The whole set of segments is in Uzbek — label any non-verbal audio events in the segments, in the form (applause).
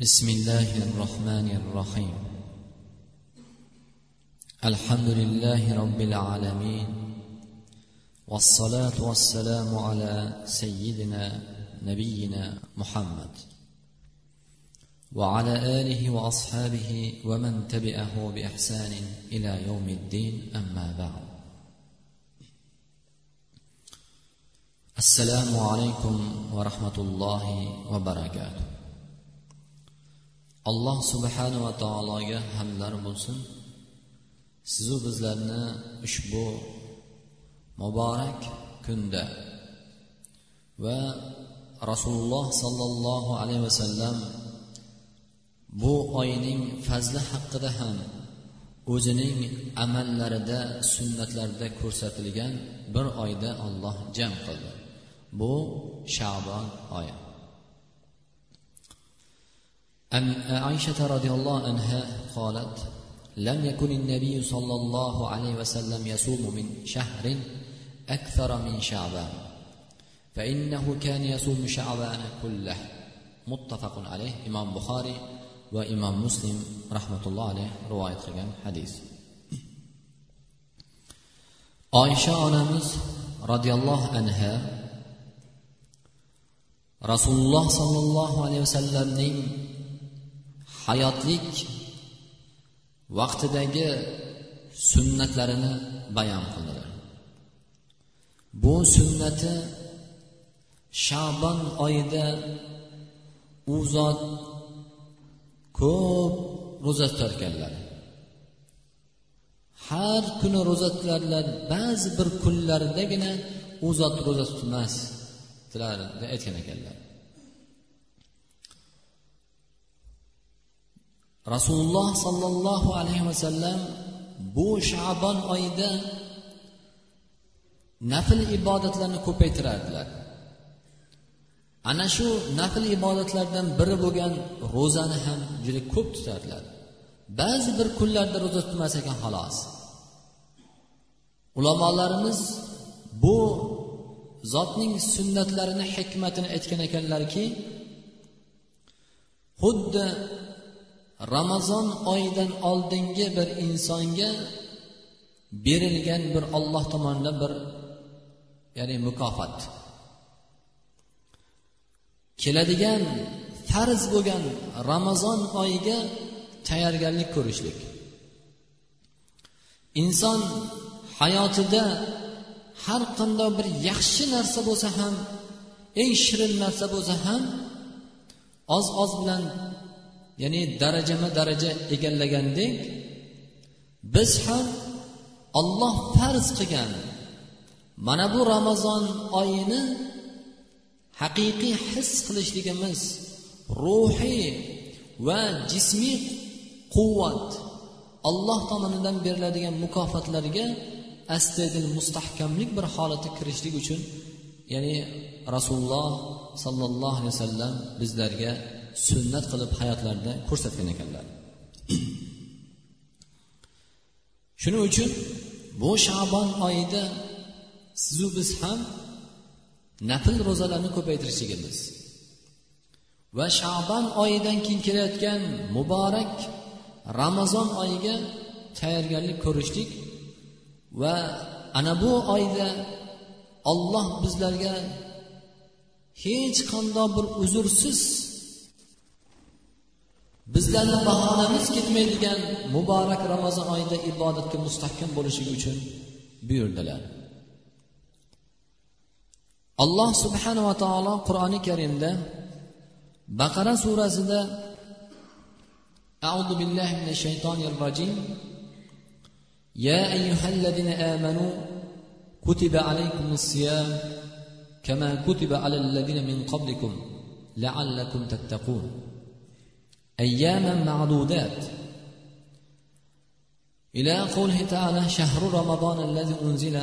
بسم الله الرحمن الرحيم. الحمد لله رب العالمين والصلاة والسلام على سيدنا نبينا محمد وعلى آله وأصحابه ومن تبعه بإحسان إلى يوم الدين أما بعد. السلام عليكم ورحمة الله وبركاته. Alloh subhanava taologa hamdlar bo'lsin. Sizu bizlarni ushbu muborak kunda va rasululloh sollallohu alayhi vasallam bu oyning fazli haqida ham o'zining amallarida sunnatlarida ko'rsatilgan bir oyda olloh jam qildi. Bu shabon oyi. عن عائشة رضي الله عنها قالت لم يكن النبي صلى الله عليه وسلم يصوم من شهر أكثر من شعبان فإنه كان يصوم شعبان كله. متفق عليه إمام بخاري وإمام مسلم رحمة الله عليه رواية قلgan حديث. oysha onamiz roziyallohu anha rasululloh sollallohu alayhi vasallamning hayotlik vaqtidagi sunnatlarini bayon qildilar bu sunnati shabon oyida u zot ko'p ro'za tutarkanlar. Har kuni ro'za tutarlar ba'zi bir kunlardagina u zot ro'za tutmas deb aytgan ekanlar. Rasululloh sollallohu alayhi vasallam bu shabon oyida nafl ibodatlarni ko'paytirardilar. Ana shu nafl ibodatlardan biri bo'lgan ro'zani ham juda ko'p tutardilar. Ba'zi bir kunlarda ro'za tutmas ekan xolos. Ulamolarimiz bu zotning sunnatlarini hikmatini aytgan ekanlarki xuddi ramazon oyidan oldingi bir insonga berilgan bir olloh tomonidan bir ya'ni mukofot. Keladigan farz bo'lgan ramazon oyiga tayyorgarlik ko'rishlik. Inson hayotida har qanday bir yaxshi narsa bo'lsa ham eng shirin narsa bo'lsa ham oz oz bilan ya'ni darajama daraja egallagandek biz ham olloh farz qilgan mana bu ramazon oyini haqiqiy his qilishligimiz ruhiy va jismiy quvvat alloh tomonidan beriladigan mukofotlarga astaydil mustahkamlik bir holatga kirishlik uchun ya'ni rasululloh sollallohu alayhi vasallam bizlarga sunnat qilib hayotlarida ko'rsatgan ekanlar. (clears throat) Shuning uchun bu shabon oyida sizu biz ham nafl ro'zalarni ko'paytirishligimiz va shabon oyidan keyin kelayotgan muborak ramazon oyiga tayyorgarlik ko'rishlik va ana bu oyda olloh bizlarga hech qanday bir uzrsiz bizlarni bahonamiz ketmaydigan muborak ramazon oyida ibodatga mustahkam bo'lishligi uchun buyurdilar alloh subhanava taolo qur'oni karimda baqara surasida أعوذ بالله من الشيطان الرجيم يا أيها الذين آمنوا كتب عليكم الصيام كما كتب على الذين من قبلكم لعلكم تتقون أياما معدودات. إلى قوله تعالى شهر رمضان الذي أنزل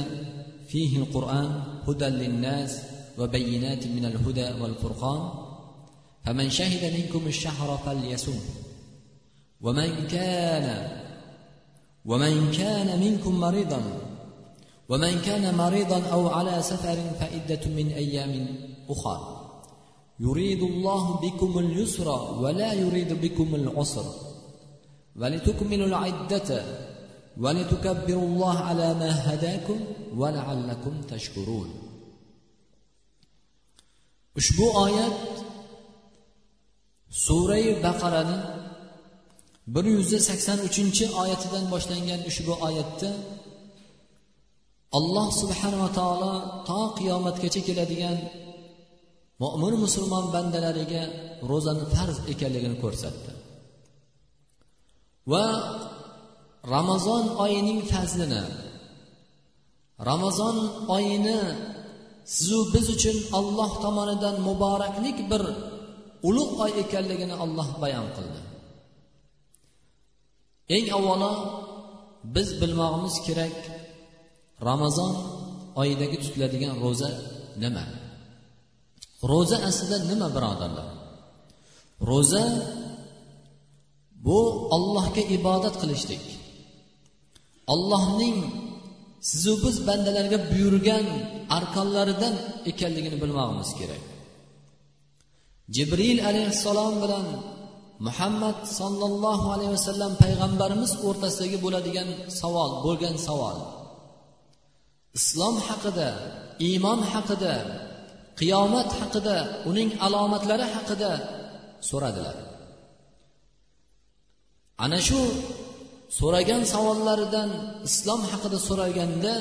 فيه القرآن هدى للناس وبينات من الهدى والفرقان فمن شهد منكم الشهر فليسم ومن كان ومن كان منكم مريضا ومن كان مريضا أو على سفر فعدة من أيام أخرى. يريد الله بكم اليسر ولا يريد بكم العسر ولتكملوا العدة ولتكبروا الله على ما هداكم ولعلكم تشكرون ushbu oyat surai baqarani bir yuz sakson uchinchi oyatidan boshlangan ushbu oyatda alloh subhanava taolo to qiyomatgacha keladigan mo'min musulmon bandalariga ro'zani farz ekanligini ko'rsatdi. Va ramazon oyining fazlini ramazon oyini sizu biz uchun alloh tomonidan muboraklik bir ulug' oy ekanligini alloh bayon qildi. Eng avvalo biz bilmog'imiz kerak ramazon oyidagi tutiladigan ro'za nima? Ro'za aslida nima birodarlar? Ro'za bu allohga ibodat qilishlik. Allohning sizu biz bandalarga buyurgan arkonlaridan ekanligini bilmog'imiz kerak. Jibril alayhissalom bilan muhammad sollallohu alayhi vasallam payg'ambarimiz o'rtasidagi bo'ladigan savol bo'lgan savol. Islom haqida iymon haqida qiyomat haqida uning alomatlari haqida so'radilar. Ana shu so'ragan savollaridan islom haqida so'raganda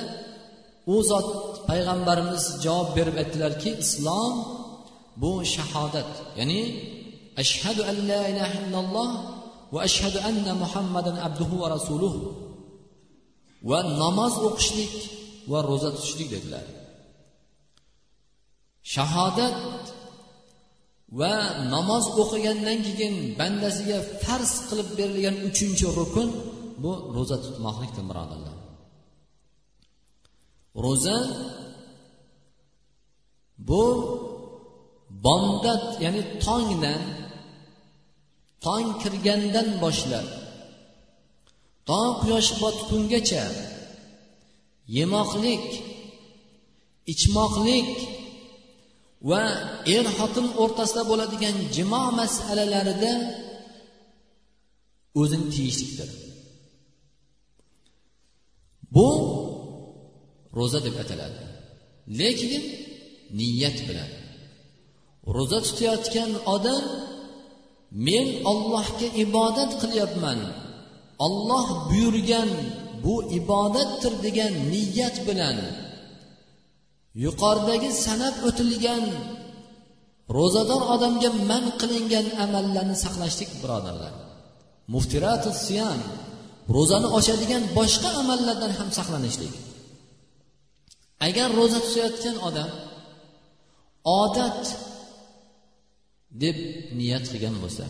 u zot payg'ambarimiz javob berib aytdilarki islom bu shahodat ya'ni ashhadu an la ilaha illalloh va ashhadu anna muhammadan abduhu va rasuluh va namoz o'qishlik va ro'za tutishlik dedilar. Shahodat va namoz o'qigandan keyin bandasiga farz qilib berilgan uchinchi rukun bu ro'za tutmoqlikdir birodarlar. Ro'za bu bomdod ya'ni tongdan tong kirgandan boshlab to quyosh botgungacha yemoqlik ichmoqlik va er xotin o'rtasida bo'ladigan jimo masalalarida o'zini tiyishlikdir bu ro'za deb ataladi. Lekin niyat bilan. Ro'za tutayotgan odam men ollohga ibodat qilyapman. Olloh buyurgan bu ibodatdir degan niyat bilan yuqoridagi sanab o'tilgan ro'zador odamga man qilingan amallarni saqlashlik birodarlar. Muftiratu siyam ro'zani ochadigan boshqa amallardan ham saqlanishlik. Agar ro'za tutayotgan odam odat deb niyat qilgan bo'lsa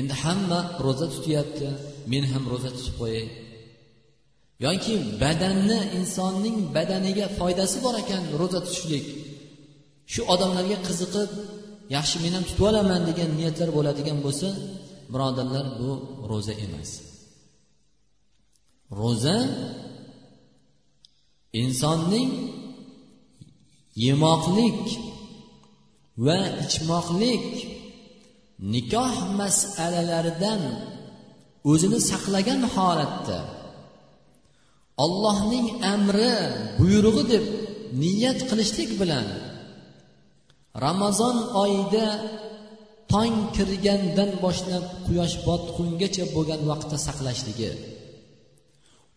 endi hamma ro'za tutyapti men ham ro'za tutib qo'yay. Yoki badanni insonning badaniga foydasi bor ekan ro'za tutishlik. Shu odamlarga qiziqib yaxshi men ham tutib olaman degan niyatlar bo'ladigan bo'lsa birodarlar bu ro'za emas. Ro'za insonning yemoqlik va ichmoqlik nikoh masalalaridan o'zini saqlagan holatda ollohning amri buyrug'i deb niyat qilishlik bilan ramazon oyida tong kirgandan boshlab quyosh botqungacha bo'lgan vaqtda saqlashligi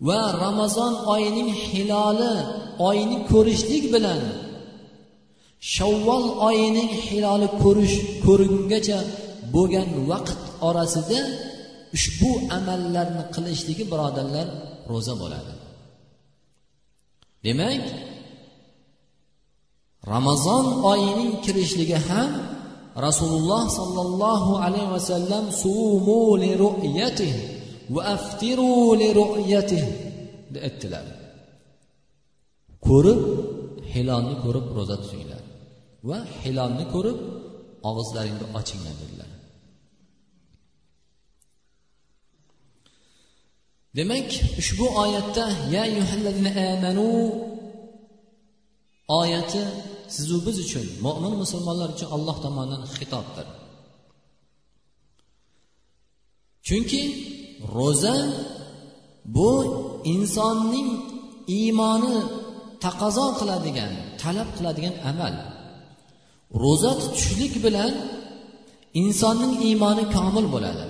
va ramazon oyining hiloli oyni ko'rishlik bilan shavvol oyining hiloli ko'rish ko'ringacha bo'lgan vaqt orasida ushbu amallarni qilishligi birodarlar ro'za bo'ladi. Demak ramazon oyining kirishligi ham rasululloh sollallohu alayhi vasallam sumu li ru'yatih va aftiru li ru'yatih deb aytdilar. Ko'rib hilolni ko'rib ro'za tutinglar va hilolni ko'rib og'izlaringni ochinglar dedilar. Demak ushbu oyatda ya amanu oyati sizu biz uchun mo'min musulmonlar uchun alloh tomonidan xitobdir. Chunki ro'za bu insonning iymoni taqozo qiladigan talab qiladigan amal. Ro'za tutishlik bilan insonning iymoni komil bo'ladi.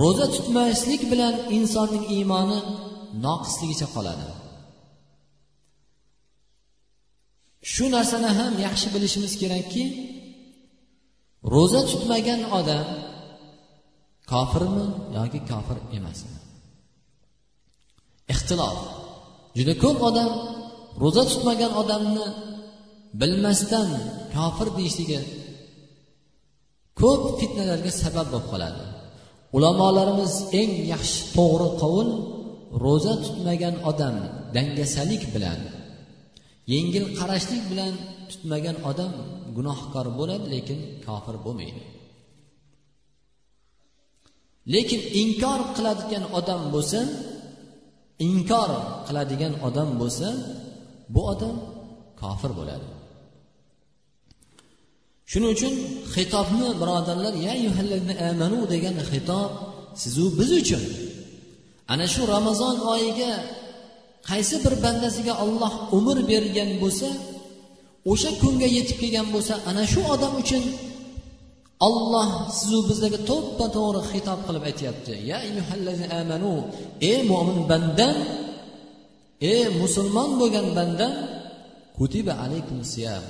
Ro'za tutmaslik bilan insonning iymoni noqisligicha qoladi. Shu narsani ham yaxshi bilishimiz kerakki ro'za tutmagan odam kofirmi yoki kofir emasmi? Ixtilof. Juda ko'p odam ro'za tutmagan odamni bilmasdan kofir deyishligi ko'p fitnalarga sabab bo'lib qoladi. Ulamolarimiz eng yaxshi to'g'ri qovul ro'za tutmagan odam dangasalik bilan yengil qarashlik bilan tutmagan odam gunohkor bo'ladi lekin kofir bo'lmaydi. Lekin inkor qiladigan odam bo'lsa inkor qiladigan odam bo'lsa bu odam kofir bo'ladi. Shuning uchun xitobni birodarlar ya amanu degan xitob sizu biz uchun. Ana shu ramazon oyiga qaysi bir bandasiga olloh umr bergan bo'lsa o'sha kunga yetib kelgan bo'lsa ana shu odam uchun olloh sizu bizlarga to'ppa to'g'ri xitob qilib aytyapti. Ya amanu ey mo'min bandam ey musulmon bo'lgan bandam kutiba alaykum siyam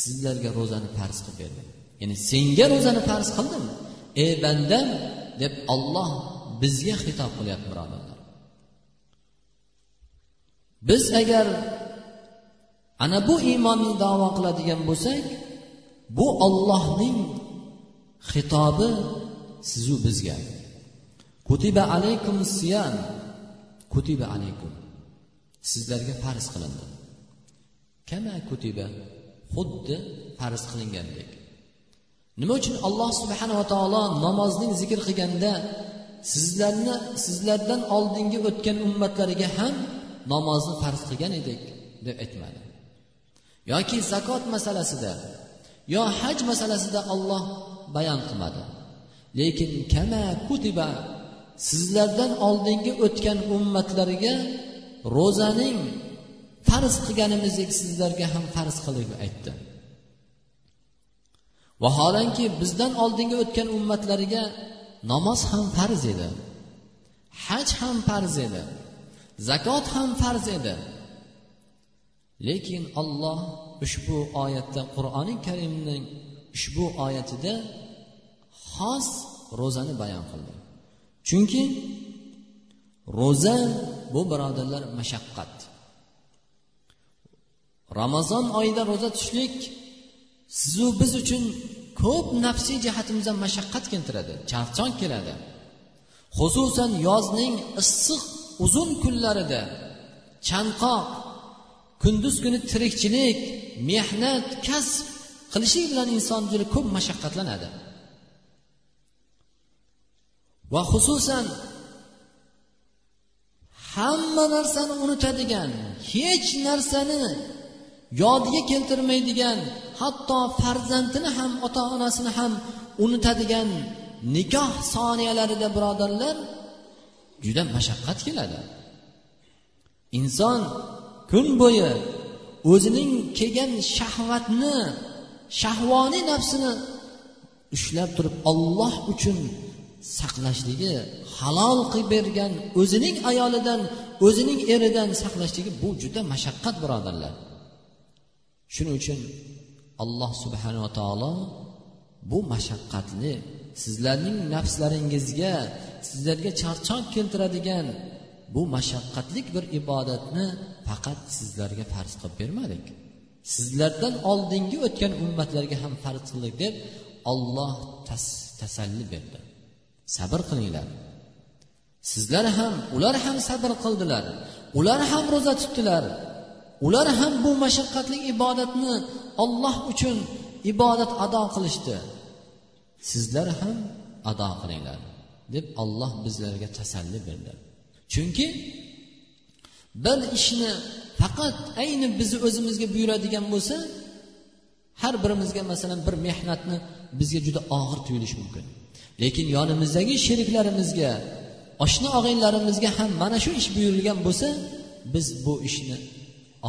sizlarga ro'zani farz qilib berdim. Ya'ni senga ro'zani farz qildim. Ey bandam deb olloh bizga xitob qilyapti birodarlar. Biz agar ana bu iymonni davo qiladigan bo'lsak bu ollohning xitobi sizu bizga. Kutiba alaykum siyam. Kutiba alaykum. Sizlarga farz qilindi. Kama kutiba? Xuddi farz qilingandek. Nima uchun alloh subhanava taolo namozning zikr qilganda sizlarni sizlardan oldingi o'tgan ummatlariga ham namozni farz qilgan edik deb aytmadi. Yoki zakot masalasida yo haj masalasida olloh bayon qilmadi. Lekin kama kutiba sizlardan oldingi o'tgan ummatlarga ro'zaning farz qilganimizdek sizlarga ham farz qilib aytdi. Vaholanki bizdan oldingi o'tgan ummatlariga namoz ham farz edi haj ham farz edi zakot ham farz edi. Lekin olloh ushbu oyatda qur'oni karimning ushbu oyatida xos ro'zani bayon qildi. Chunki ro'za bu birodarlar mashaqqat. Ramazon oyida ro'za tutishlik sizu biz uchun ko'p nafsiy jihatimizdan mashaqqat keltiradi charchon keladi. Xususan yozning issiq uzun kunlarida chanqoq kunduz kuni tirikchilik mehnat kasb qilishlik bilan inson juda ko'p mashaqqatlanadi. Va xususan hamma narsani unutadigan hech narsani yodiga keltirmaydigan hatto farzandini ham ota onasini ham unutadigan nikoh soniyalarida birodarlar juda mashaqqat keladi. Inson kun bo'yi o'zining kelgan shahvatni shahvoniy nafsini ushlab turib olloh uchun saqlashligi halol qilib bergan o'zining ayolidan o'zining eridan saqlashligi bu juda mashaqqat birodarlar. Shuning uchun alloh subhanava taolo bu mashaqqatli sizlarning nafslaringizga sizlarga charchoq keltiradigan bu mashaqqatlik bir ibodatni faqat sizlarga farz qilib bermadik. Sizlardan oldingi o'tgan ummatlarga ham farz qildik deb olloh tasalli berdi. Sabr qilinglar. Sizlar ham ular ham sabr qildilar. Ular ham ro'za tutdilar. Ular ham bu mashaqqatli ibodatni olloh uchun ibodat ado qilishdi. Sizlar ham ado qilinglar deb olloh bizlarga tasalli berdi. Chunki bir ishni faqat ayni bizni o'zimizga buyuradigan bo'lsa har birimizga masalan bir mehnatni bizga juda og'ir tuyulishi mumkin. Lekin yonimizdagi sheriklarimizga oshna og'aynilarimizga ham mana shu ish buyurilgan bo'lsa biz bu ishni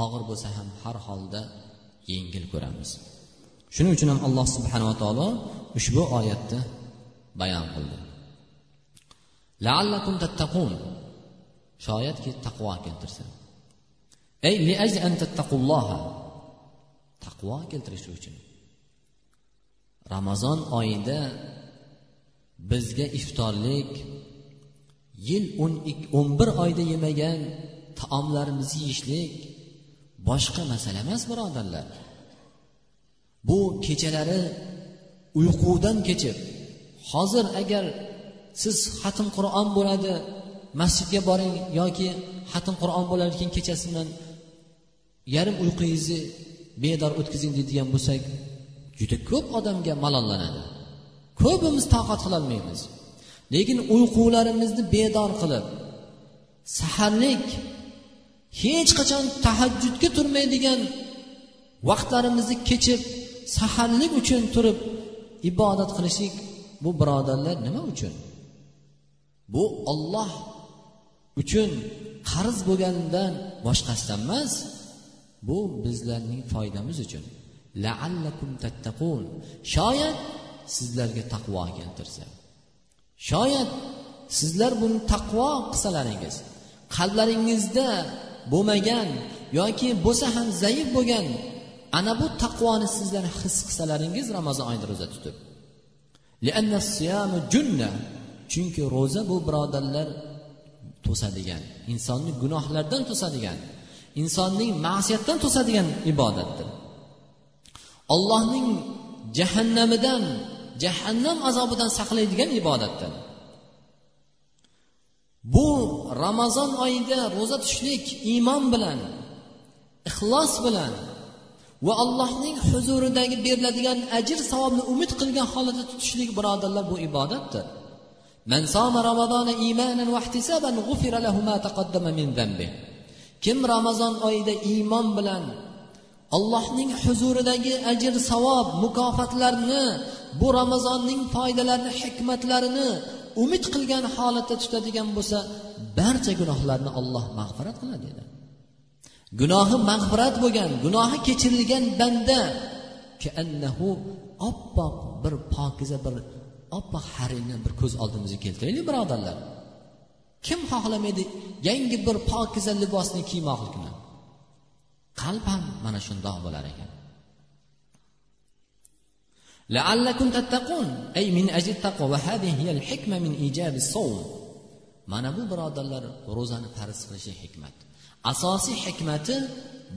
og'ir bo'lsa ham har holda yengil ko'ramiz. Shuning uchun ham alloh subhanava taolo ushbu oyatni bayon qildi. Laallakum tattaqun. Shoyatki taqvo keltirsa ay an tattaqulloha taqvo keltirish uchun. Ramazon oyida bizga iftorlik yil o'n bir oyda yemagan taomlarimizni yeyishlik boshqa masala emas birodarlar. Bu kechalari uyqudan kechib hozir agar siz xatm qur'on bo'ladi masjidga boring yoki xatm qur'on bo'lar ekan kechasi bilan yarim uyqungizni bedor o'tkazing deydigan bo'lsak juda ko'p odamga malollanadi. Ko'pimiz toqat qilolmaymiz. Lekin uyqularimizni bedor qilib saharlik hech qachon tahajjudga turmaydigan vaqtlarimizni kechib saharlik uchun turib ibodat qilishlik bu birodarlar nima uchun? Bu olloh uchun qarz bo'lganidan boshqasidan emas bu bizlarning foydamiz uchun. Laallakum tattaqun. Shoyat sizlarga taqvo keltirsa. Shoyat sizlar buni taqvo qilsalaringiz qalblaringizda bo'lmagan yoki bo'lsa ham zaif bo'lgan ana bu taqvoni sizlar his qilsalaringiz ramazon oyida ro'za tutib. Chunki ro'za bu birodarlar to'sadigan insonni gunohlardan to'sadigan insonning ma'siyatdan to'sadigan ibodatdir. Ollohning jahannamidan jahannam azobidan saqlaydigan ibodatdir. Bu ramazon oyida ro'za tutishlik iymon bilan ixlos bilan va allohning huzuridagi beriladigan ajr savobni umid qilgan holatda tutishlik birodarlar bu ibodatdir من صام رمضان إيمانا واحتسابا غفر له ما تقدم من ذنبه kim ramazon oyida iymon bilan allohning huzuridagi ajr savob mukofotlarni bu ramazonning foydalarini hikmatlarini umid qilgan holatda tutadigan bo'lsa barcha gunohlarni olloh mag'firat qiladi dedi gunohi mag'firat bo'lgan gunohi kechirilgan banda oppoq bir pokiza bir oppoq haringni bir ko'z oldimizga keltiraylik birodarlar kim xohlamaydi yangi bir pokiza libosni kiymoqlikni qalb ham mana shundoq bo'lar ekan لعلكم تتقون أي من أجل التقوى وهذه هي الحكمة من إيجاب الصوم mana bu birodarlar ro'zani farz qilishi hikmat asosiy hikmati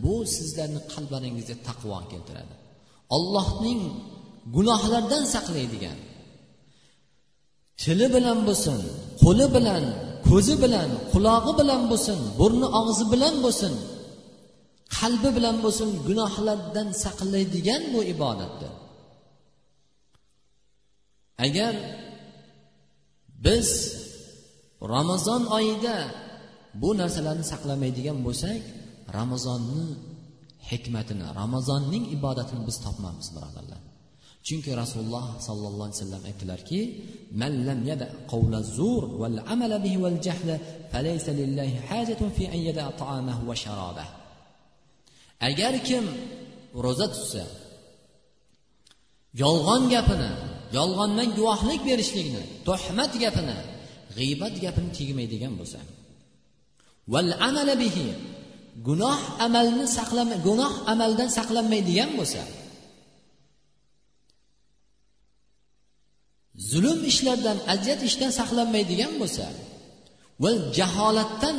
bu sizlarni qalblaringizga taqvo keltiradi. Ollohning gunohlardan saqlaydigan tili bilan bo'lsin qo'li bilan ko'zi bilan qulog'i bilan bo'lsin burni og'zi bilan bo'lsin qalbi bilan bo'lsin gunohlardan saqlaydigan bu ibodatdir. Agar biz ramazon oyida bu narsalarni saqlamaydigan bo'lsak ramazonni hikmatini ramazonning ibodatini biz topmaymiz birodarlar. Chunki rasululloh sollallohu alayhi vasallam aytdilarki man lam yada qawla zur val amala bihi val jahla falaysa lillahi hajatun fi an yada ta'amahu va agar kim ro'za tutsa yolg'on gapini yolg'ondan guvohlik berishlikni tuhmat gapini g'iybat gapini tegmaydigan bo'lsa. Val amala bihi. Gunoh amalni saqlama gunoh amaldan saqlanmaydigan bo'lsa. Zulm ishlardan aziyat ishdan saqlanmaydigan bo'lsa. Va jaholatdan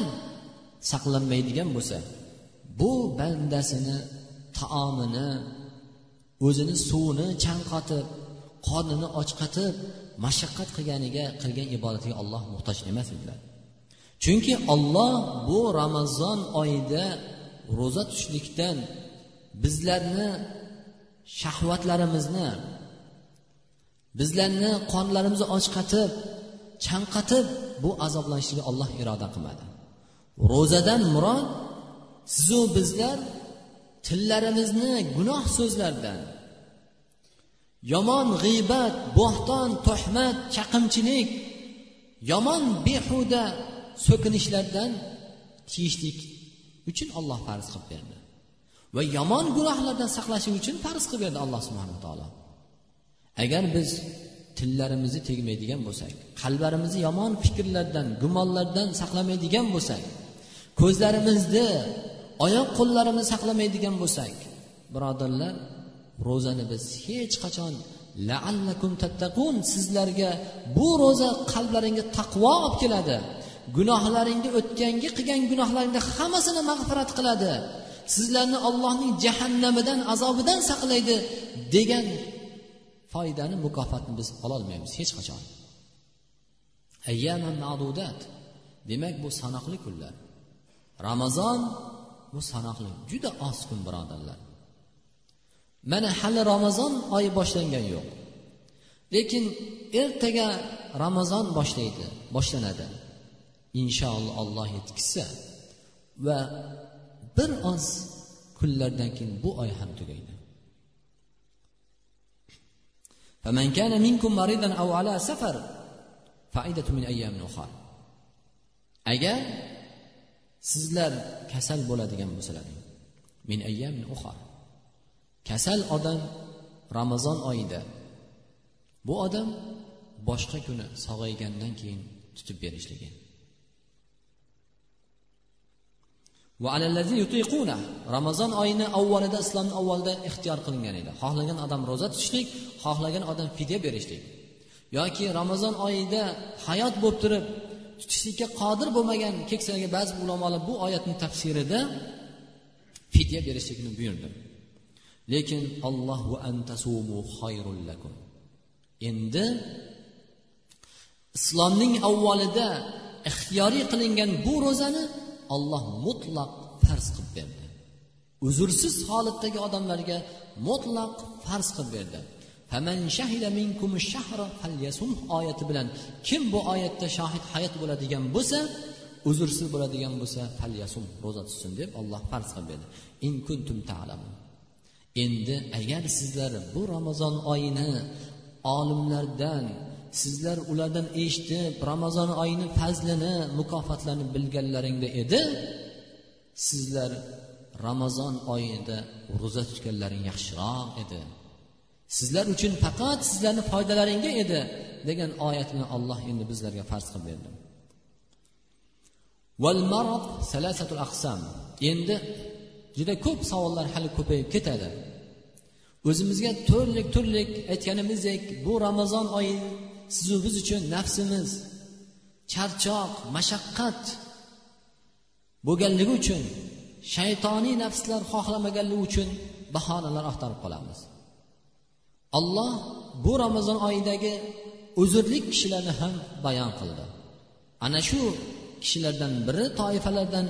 saqlanmaydigan bo'lsa. Bu bandasini taomini o'zini suvini chanqatib qornini ochqatib mashaqqat qilganiga qilgan ibodatiga olloh muhtoj emas edilar chunki olloh bu ramazon oyida ro'za tutishlikdan bizlarni shahvatlarimizni bizlarni qonlarimizni ochqatib chanqatib bu azoblanishlikni olloh iroda qilmadi. Ro'zadan murod sizu bizlar tillarimizni gunoh so'zlardan yomon g'iybat bo'xton tuhmat chaqimchilik. Yomon behuda so'kinishlardan tiyishlik uchun olloh farz qilib berdi. Va yomon gunohlardan saqlashlik uchun farz qilib berdi alloh subhana taolo. Agar biz tillarimizni tegmaydigan bo'lsak qalblarimizni yomon fikrlardan gumonlardan saqlamaydigan bo'lsak ko'zlarimizni oyoq qo'llarimizni saqlamaydigan bo'lsak birodarlar ro'zani biz hech qachon laallakum tattaqun sizlarga bu ro'za qalblaringga taqvo olib keladi. Gunohlaringni o'tgangi qilgan gunohlaringni hammasini mag'firat qiladi. Sizlarni ollohning jahannamidan azobidan saqlaydi degan foydani mukofotni biz ololmaymiz hech qachon. Demak bu sanoqli kunlar. Ramazon bu sanoqli juda oz kun birodarlar. mana hali ramazon oyi boshlangan yo'q lekin ertaga ramazon boshlaydi boshlanadi inshaalloh olloh yetkazsa va bir oz kunlardan keyin bu oy ham tugaydi فمن كان منكم مريضا أو على سفر فعيدة من أيام أخرى agar sizlar kasal bo'ladigan bo'lsalaring min ayyamin uxar kasal odam ramazon oyida. Bu odam boshqa kuni sog'aygandan keyin tutib berishligi. Ramazon oyini avvalida islomni avvalida ixtiyor qilingan edi. Xohlagan odam ro'za tutishlik xohlagan odam fidya berishlik. Yoki ramazon oyida hayot bo'lib turib tutishlikka qodir bo'lmagan keksalarga ba'zi ulamolar bu oyatni tafsirida fidya berishlikni buyurdi. Lekin alloh endi islomning avvalida ixtiyoriy qilingan bu ro'zani olloh mutlaq farz qilib berdi. Uzrsiz holatdagi odamlarga mutlaq farz qilib berdi. Oyati bilan kim bu oyatda shohid hayot bo'ladigan bo'lsa uzrsiz bo'ladigan bo'lsa falyasum ro'za tutsin deb olloh farz qilib berdi. In kuntum ta'lamun. Endi agar sizlar bu ramazon oyini olimlardan sizlar ulardan eshitib ramazon oyini fazlini mukofotlarini bilganlaringda edi sizlar ramazon oyida ro'za tutganlaring yaxshiroq edi. Sizlar uchun faqat sizlarni foydalaringga edi degan oyatni olloh endi bizlarga farz qilib berdi. Endi juda ko'p savollar hali ko'payib ketadi. O'zimizga turlik turlik aytganimizdek bu ramazon oyi sizu biz uchun nafsimiz charchoq mashaqqat bo'lganligi uchun shaytoniy nafslar xohlamaganligi uchun bahonalar axtarib qolamiz. Alloh bu ramazon oyidagi uzrlik kishilarni ham bayon qildi. Ana shu kishilardan biri toifalardan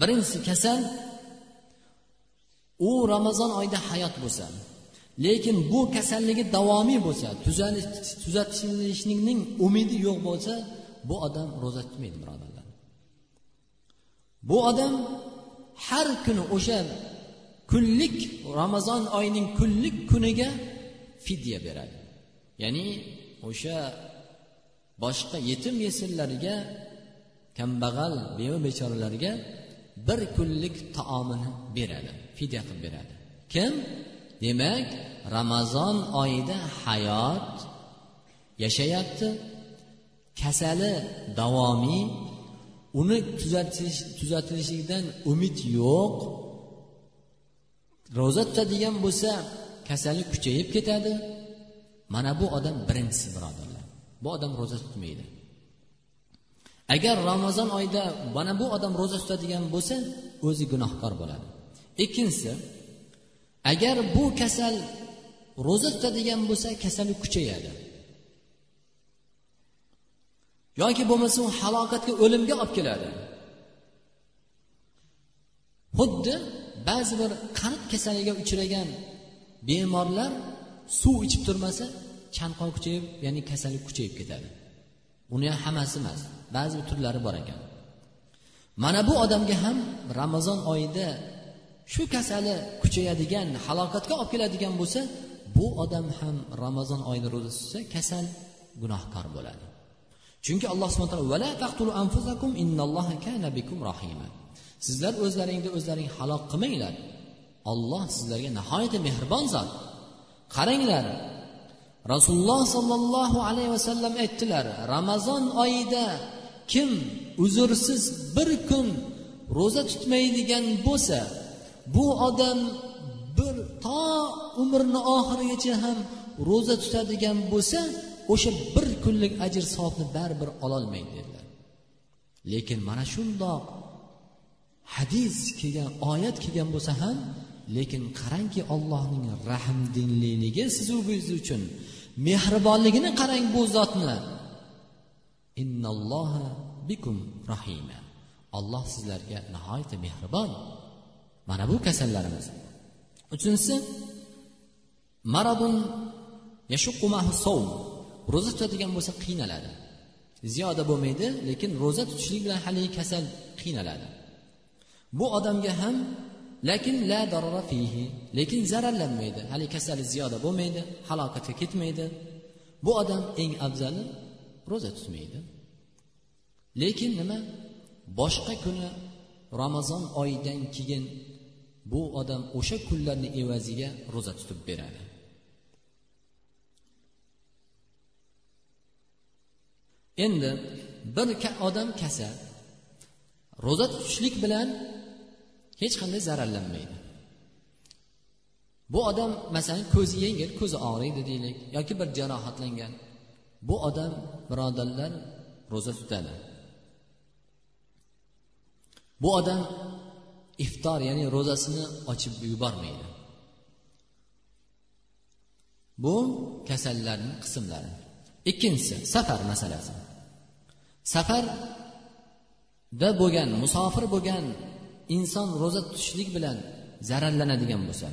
birinchisi kasal u ramazon oyida hayot bo'lsa lekin bu kasalligi davomiy bo'lsa tuzatilishlikning umidi yo'q bo'lsa bu odam ro'za tutmaydi birodarlar. Bu odam har kuni o'sha kunlik ramazon oyining kunlik kuniga fidya beradi. Ya'ni o'sha boshqa yetim yesirlarga kambag'al beva bechoralarga bir kunlik taomini beradi fidya qilib beradi. Kim? Demak ramazon oyida hayot yashayapti. Kasali davomiy uni tuzatish tuzatilishidan umid yo'q. Ro'za tutadigan bo'lsa kasali kuchayib ketadi. Mana bu odam birinchisi birodarlar. Bu odam ro'za tutmaydi. Agar ramazon oyida mana bu odam ro'za tutadigan bo'lsa o'zi gunohkor bo'ladi. Ikkinchisi agar bu kasal ro'za tutadigan bo'lsa kasali kuchayadi. Yoki bo'lmasa u halokatga o'limga olib keladi. Xuddi ba'zi bir qand kasaliga uchragan bemorlar suv ichib turmasa chanqoq kuchayib ya'ni kasallik kuchayib ketadi. Uni ham hammasi emas ba'zi bir turlari bor ekan. Mana bu odamga ham ramazon oyida shu kasali kuchayadigan halokatga olib keladigan bo'lsa bu odam ham ramazon oyida ro'za tutsa kasal gunohkor bo'ladi. Chunki alloh subhana sizlar o'zlaringni o'zlaring halok qilmanglar. Olloh sizlarga nihoyatda mehribon zot. Qaranglar rasululloh sollallohu alayhi vasallam aytdilar ramazon oyida kim uzrsiz bir kun ro'za tutmaydigan bo'lsa bu odam bir to umrini oxirigacha ham ro'za tutadigan bo'lsa o'sha bir kunlik ajr savobni baribir ololmaydi dedilar. Lekin mana shundoq hadis kelgan oyat kelgan bo'lsa ham lekin qarangki ollohning rahmdinliligi sizu biz uchun mehribonligini qarang bu zotni. Innalloha bikum rahima. Alloh sizlarga nihoyatda mehribon. Mana bu kasallarimiz. Uchinchisi maradun ro'za tutadigan bo'lsa qiynaladi. Ziyoda bo'lmaydi lekin ro'za tutishlik bilan haligi kasal qiynaladi. Bu odamga ham lekin la darara fihi. Lekin zararlanmaydi. Hali kasali ziyoda bo'lmaydi halokatga ketmaydi. Bu odam eng afzali ro'za tutmaydi. Lekin nima? Boshqa kuni ramazon oyidan keyin bu odam o'sha kunlarni evaziga ro'za tutib beradi. Endi bir odam kasal ro'za tutishlik bilan hech qanday zararlanmaydi. Bu odam masalan ko'zi yengil ko'zi og'riydi deylik yoki bir jarohatlangan. Bu odam birodarlar ro'za tutadi. Bu odam iftor ya'ni ro'zasini ochib yubormaydi. Bu kasallarning qismlari. Ikkinchisi safar masalasi. Safarda bo'lgan musofir bo'lgan inson ro'za tutishlik bilan zararlanadigan bo'lsa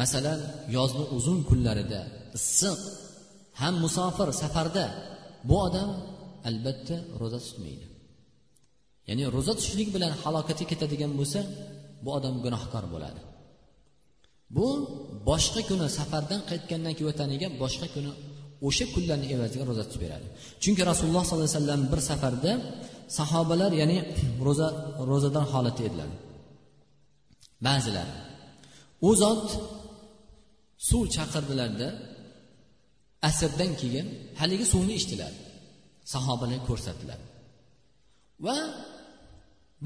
masalan yozni uzun kunlarida issiq ham musofir safarda bu odam albatta ro'za tutmaydi. Ya'ni ro'za tutishlik bilan halokatga ketadigan bo'lsa bu odam gunohkor bo'ladi. Bu boshqa kuni safardan qaytgandan keyin vataniga boshqa kuni o'sha kunlarni evaziga ro'za tutib beradi. Chunki rasululloh sollallohu alayhi vasallam bir safarda sahobalar ya'ni (clears throat) ro'za ro'zador holatda edilar. Ba'zilar u zot suv chaqirdilarda asrdan keyin haligi suvni ichdilar. Sahobalar ko'rsatdilar. Va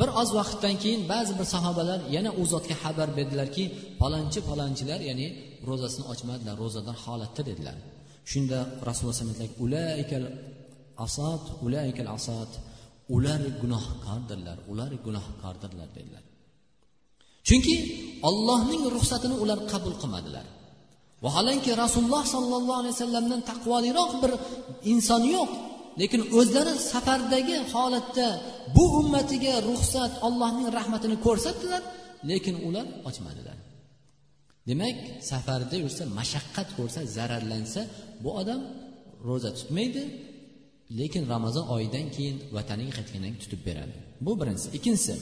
bir oz vaqtdan keyin ba'zi bir sahobalar yana u zotga xabar berdilarki palonchi palonchilar ya'ni ro'zasini ochmadilar ro'zador holatda dedilar. Shunda rasululloh ulaykal asot ulaykal asot ular gunohkordirlar ular gunohkordirlar dedilar. Chunki ollohning ruxsatini ular qabul qilmadilar. Vaholanki rasululloh sollallohu alayhi vasallamdan taqvoliroq bir inson yo'q lekin o'zlari safardagi holatda bu ummatiga ruxsat allohning rahmatini ko'rsatdilar lekin ular ochmadilar. Demak safarda yursa mashaqqat ko'rsa zararlansa bu odam ro'za tutmaydi lekin ramazon oyidan keyin vataniga qaytgandan keyin tutib beradi. Bu birinchisi. Ikkinchisi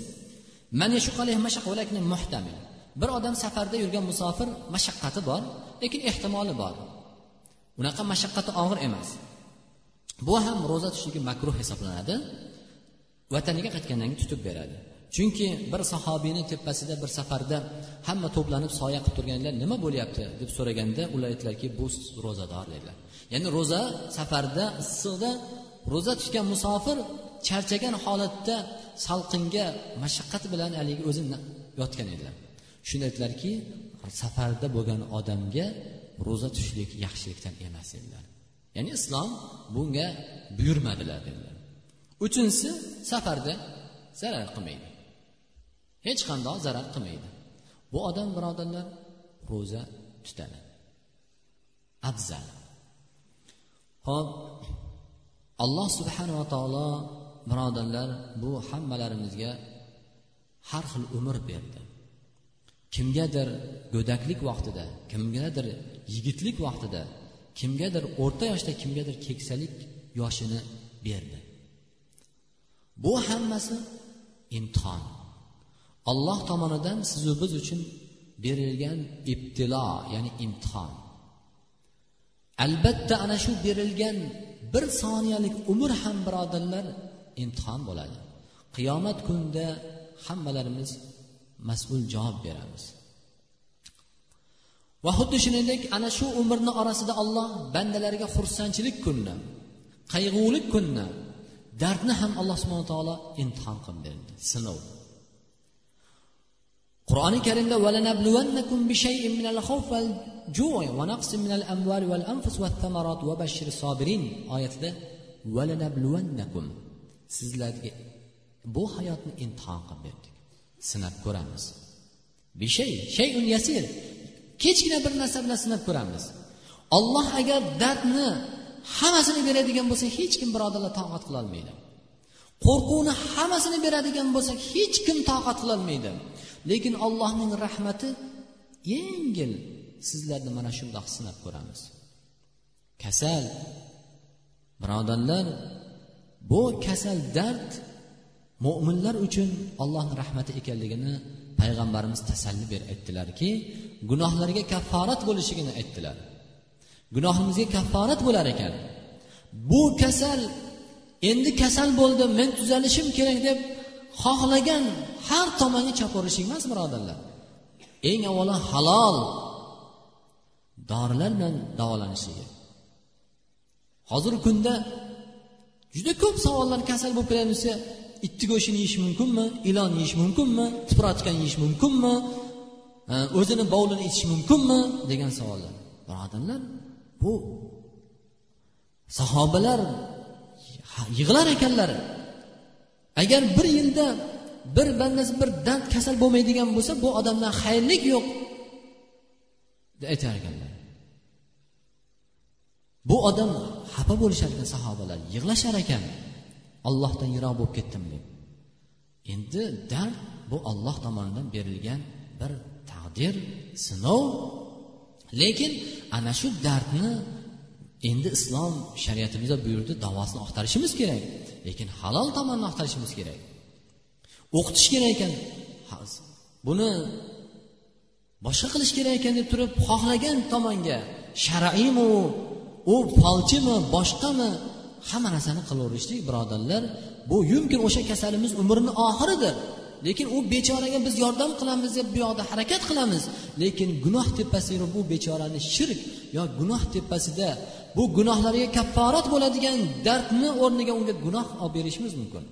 bir odam safarda yurgan musofir mashaqqati bor lekin ehtimoli bor. Unaqa mashaqqati og'ir emas. Bu ham ro'za tutishligi makruh hisoblanadi. Vataniga qaytgandan keyin tutib beradi. Chunki bir sahobiyni tepasida bir safarda hamma to'planib soya qilib turganlar nima bo'lyapti deb so'raganda ular aytdilarki bu ro'zador dedilar. Ya'ni ro'za safarda issiqda ro'za tutgan musofir charchagan holatda salqinga mashaqqat bilan haligi o'zi yotgan edilar. Shunda aytdilarki safarda bo'lgan odamga ro'za tutishlik yaxshilikdan emas dedilar. Ya'ni islom bunga buyurmadilar dedilar. Uchinchisi safarda zarar qilmaydi. Hech qandoq zarar qilmaydi. Bu odam birodarlar ro'za tutadi. Afzal. Ho'p alloh subhanava taolo birodarlar bu hammalarimizga har xil umr berdi. Kimgadir go'daklik vaqtida kimgadir yigitlik vaqtida kimgadir o'rta yoshda kimgadir keksalik yoshini berdi. Bu hammasi imtihon. Alloh tomonidan sizu biz uchun berilgan ibtilo ya'ni imtihon. Albatta ana shu berilgan bir soniyalik umr ham birodarlar imtihon bo'ladi. Qiyomat kunida hammalarimiz mas'ul javob beramiz. Va xuddi shuningdek ana shu umrni orasida olloh bandalariga xursandchilik kunni qayg'ulik kunni dardni ham alloh subhana taolo imtihon qilib berdi sinov. Qur'oni karimda oyatida sizlarga bu hayotni imtihon qilib berdik. Sinab ko'ramiz. Bishay shayun yasir. Kechgina bir narsa bilan sinab ko'ramiz. Olloh agar dardni hammasini beradigan bo'lsa hech kim birodarlar toqat qilolmaydi qo'rquvni hammasini beradigan bo'lsak hech kim toqat qilolmaydi lekin allohning rahmati yengil. Sizlarni mana shundoq sinab ko'ramiz. Kasal. Birodarlar bu kasal dard mo'minlar uchun allohni rahmati ekanligini payg'ambarimiz tasalli berib aytdilarki gunohlarga kafforat bo'lishligini aytdilar. Gunohimizga kafforat bo'lar ekan. Bu kasal endi kasal bo'ldim men tuzalishim kerak deb xohlagan har tomonga chopaverishlik emas birodarlar. Eng avvalo halol dorilar bilan davolanishligi hozirgi kunda juda ko'p savollar kasal bo'lib desa itni go'shtini yeyish mumkinmi ilon yeyish mumkinmi tipratikan yeyish mumkinmi o'zini bovlini ichish mumkinmi degan savollar. Birodarlar bu sahobalar yig'lar ekanlar. Agar bir yilda bir bandasi bir dard kasal bo'lmaydigan bo'lsa bu odamdan xayrlik yo'q deb aytar ekanlar. Bu odam xafa bo'lishar ekan sahobalar yig'lashar ekan. Ollohdan yiroq bo'lib ketdim deb. Endi dard bu olloh tomonidan berilgan bir taqdir sinov. Lekin ana shu dardni endi islom shariatimizda buyurdi davosini oqtarishimiz kerak. Lekin halol tomonni axtarishimiz kerak. O'qitish kerak ekan. Buni boshqa qilish kerak ekan deb turib xohlagan tomonga shar'iymi u folchimi boshqami hamma narsani qilaverishlik birodarlar. Bu yumkin o'sha kasalimiz umrini oxiridir. Lekin u bechoraga biz yordam qilamiz deb bu yoqda harakat qilamiz. Lekin gunoh tepasida bu bechorani shirk yo gunoh tepasida bu gunohlarga kafforat bo'ladigan dardni o'rniga unga gunoh olib berishimiz mumkin.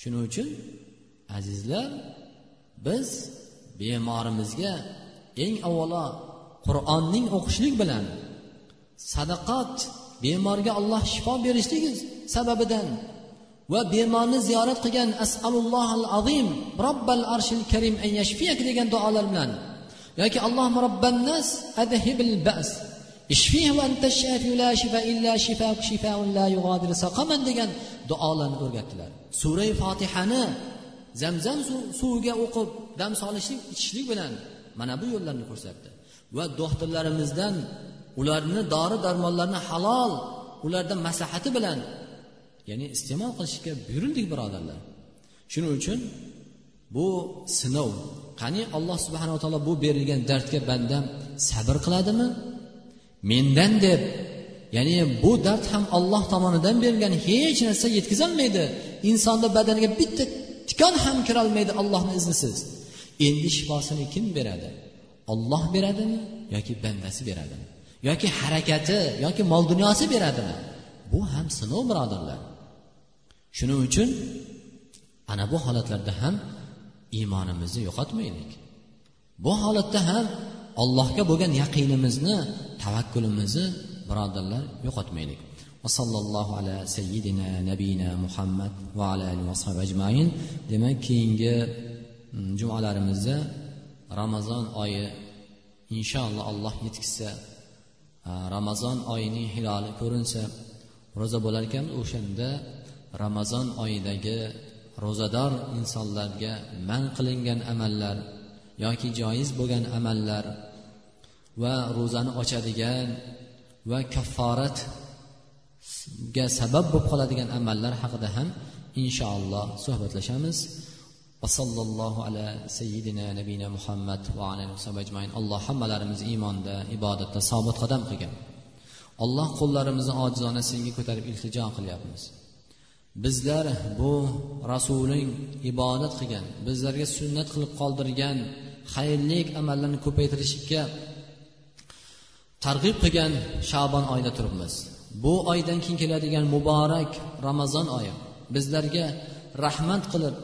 Shuning uchun azizlar biz bemorimizga eng avvalo qur'onning o'qishlik bilan sadaqat bemorga alloh shifo berishligi sababidan va bemorni ziyorat qilgan asalulloh al azim robbal arshil karim an yashfiyak degan duolar bilan yoki alloh robbannas adhibil bas ishfih va anta shafi la shifa illa shifauk shifaun la yughadiru saqaman degan duolarni o'rgatdilar. Surai fotihani zamzam suviga o'qib dam solishlik ichishlik bilan mana bu yo'llarni ko'rsatdi. Va doktorlarimizdan ularni dori darmonlarni halol ulardan maslahati bilan ya'ni iste'mol qilishga buyurildik birodarlar shuning uchun bu sinov qani alloh subhanava taolo bu berilgan dardga bandam sabr qiladimi? Mendan deb ya'ni bu dard ham olloh tomonidan berilgan hech narsa yetkazolmaydi. Insonni badaniga bitta tikon ham kirolmaydi ollohni iznisiz. Endi shifosini kim beradi? Olloh beradimi yoki bandasi beradimi? Yoki harakati yoki mol dunyosi beradimi? Bu ham sinov birodarlar. shuning uchun ana bu holatlarda ham iymonimizni yo'qotmaylik bu holatda ham allohga bo'lgan yaqinimizni tavakkulimizni birodarlar yo'qotmaylik وصلى الله على سيدنا نبينا محمد وعلى آله وصحبه أجمعين demak keyingi jumalarimizda ramazon oyi inshaalloh alloh yetkazsa ramazon oyining hiloli ko'rinsa ro'za bo'lar ekan o'shanda ramazon oyidagi ro'zador insonlarga man qilingan amallar yoki joiz bo'lgan amallar va ro'zani ochadigan va kafforatga sabab bo'lib qoladigan amallar haqida ham inshaalloh suhbatlashamiz. Vasallallohu ala sayyidina nabiyina muhammad va ajmain. Alloh hammalarimizni iymonda ibodatda sobit qadam qilgan. Alloh qo'llarimizni ojizona senga ko'tarib iltijo qilyapmiz. Bizlar bu rasuling ibodat qilgan bizlarga sunnat qilib qoldirgan xayrlik amallarni ko'paytirishga targ'ib qilgan shabon oyida turibmiz. Bu oydan keyin keladigan muborak ramazon oyi. Bizlarga rahmat qilib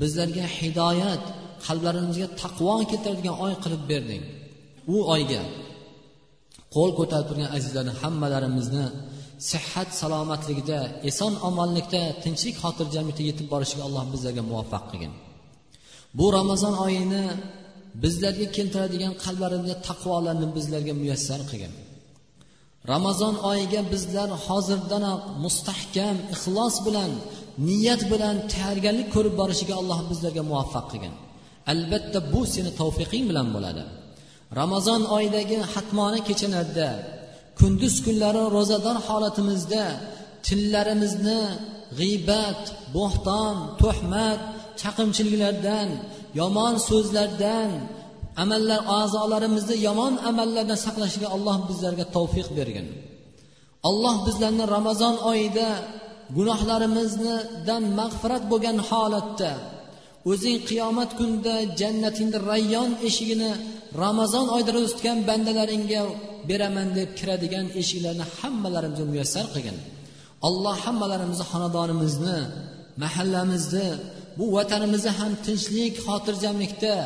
bizlarga hidoyat qalblarimizga taqvo keltiradigan oy qilib berding. U oyga qo'l ko'tarib turgan azizlarni hammalarimizni sihat salomatligida eson omonlikda tinchlik xotirjamlikda yetib borishiga alloh bizlarga muvaffaq qilgin. Bu ramazon oyini bizlarga keltiradigan qalblarimizga taqvolarni bizlarga muyassar qilgin. Ramazon oyiga bizlar hozirdanoq mustahkam ixlos bilan niyat bilan tayyorgarlik ko'rib borishiga alloh bizlarga muvaffaq qilgin. Albatta bu seni tavfiqing bilan bo'ladi. Ramazon oyidagi hatmona kechalarda kunduz kunlari ro'zador holatimizda tillarimizni g'iybat bo'xton tuhmat chaqimchiliklardan yomon so'zlardan amallar a'zolarimizni yomon amallardan saqlashiga alloh bizlarga tavfiq bergin. Alloh bizlarni ramazon oyida gunohlarimizdan mag'firat bo'lgan holatda o'zing qiyomat kunida jannatingni rayyon eshigini ramazon oyida tutgan bandalaringga beraman deb kiradigan eshiklarni hammalarimizga muyassar qilgin. Alloh hammalarimizni xonadonimizni mahallamizni bu vatanimizni ham tinchlik xotirjamlikda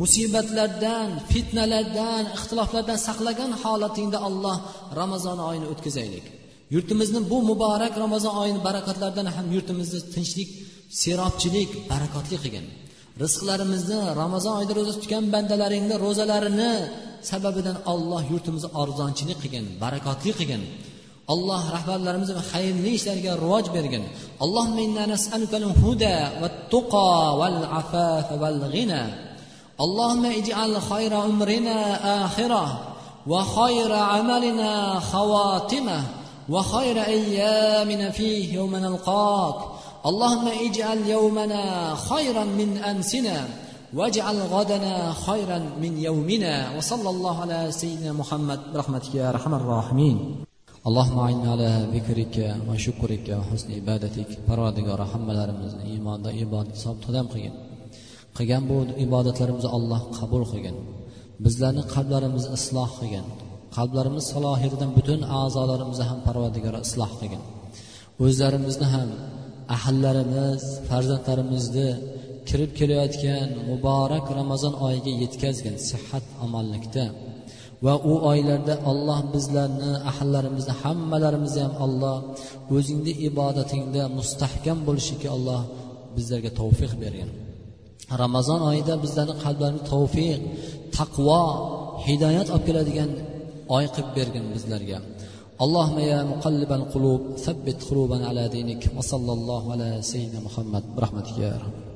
musibatlardan fitnalardan ixtiloflardan saqlagan holatingda alloh ramazon oyini o'tkazaylik. Yurtimizni bu muborak ramazon oyini barakatlaridan ham yurtimizni tinchlik serobchilik barakotli qilgin. Rizqlarimizni ramazon oyida ro'za tutgan bandalaringni ro'zalarini sababidan alloh yurtimizni arzonchilik qilgin barakotli qilgin alloh rahbarlarimizni xayrli ishlarga rivoj bergin allohumma inna nas'aluka al-huda wat-tuqa wal-afafa wal-ghina اللهم اجعل خير عمرنا آخرة وخير عملنا خواتمه وخير أيامنا فيه يوم نلقاك اللهم اجعل يومنا خيرا من أمسنا واجعل غدنا خيرا من يومنا وصلى الله على سيدنا محمد برحمتك يا أرحم الراحمين اللهم أعنا على ذكرك وشكرك وحسن عبادتك parvardigora hammalarimizni iymonda ibodat sobit qadam qilgin qilgan bu ibodatlarimizni alloh qabul qilgin bizlarni qalblarimizni isloh qilgin qalblarimiz salohiyatidan butun a'zolarimizni ham parvardigor isloh qilgin o'zlarimizni ham ahllarimiz farzandlarimizni kirib kelayotgan muborak ramazon oyiga yetkazgin sihat omonlikda va u oylarda alloh bizlarni ahllarimizni hammalarimizni ham alloh o'zingni ibodatingda mustahkam bo'lishiga alloh bizlarga tavfiq bergin ramazon oyida bizlarni qalblarimizga tavfiq taqvo hidoyat olib keladigan oy qilib bergin bizlarga اللهم يا مقلب القلوب ثبت قلوبنا على دينك وصلى الله على سيدنا محمد برحمتك يا رب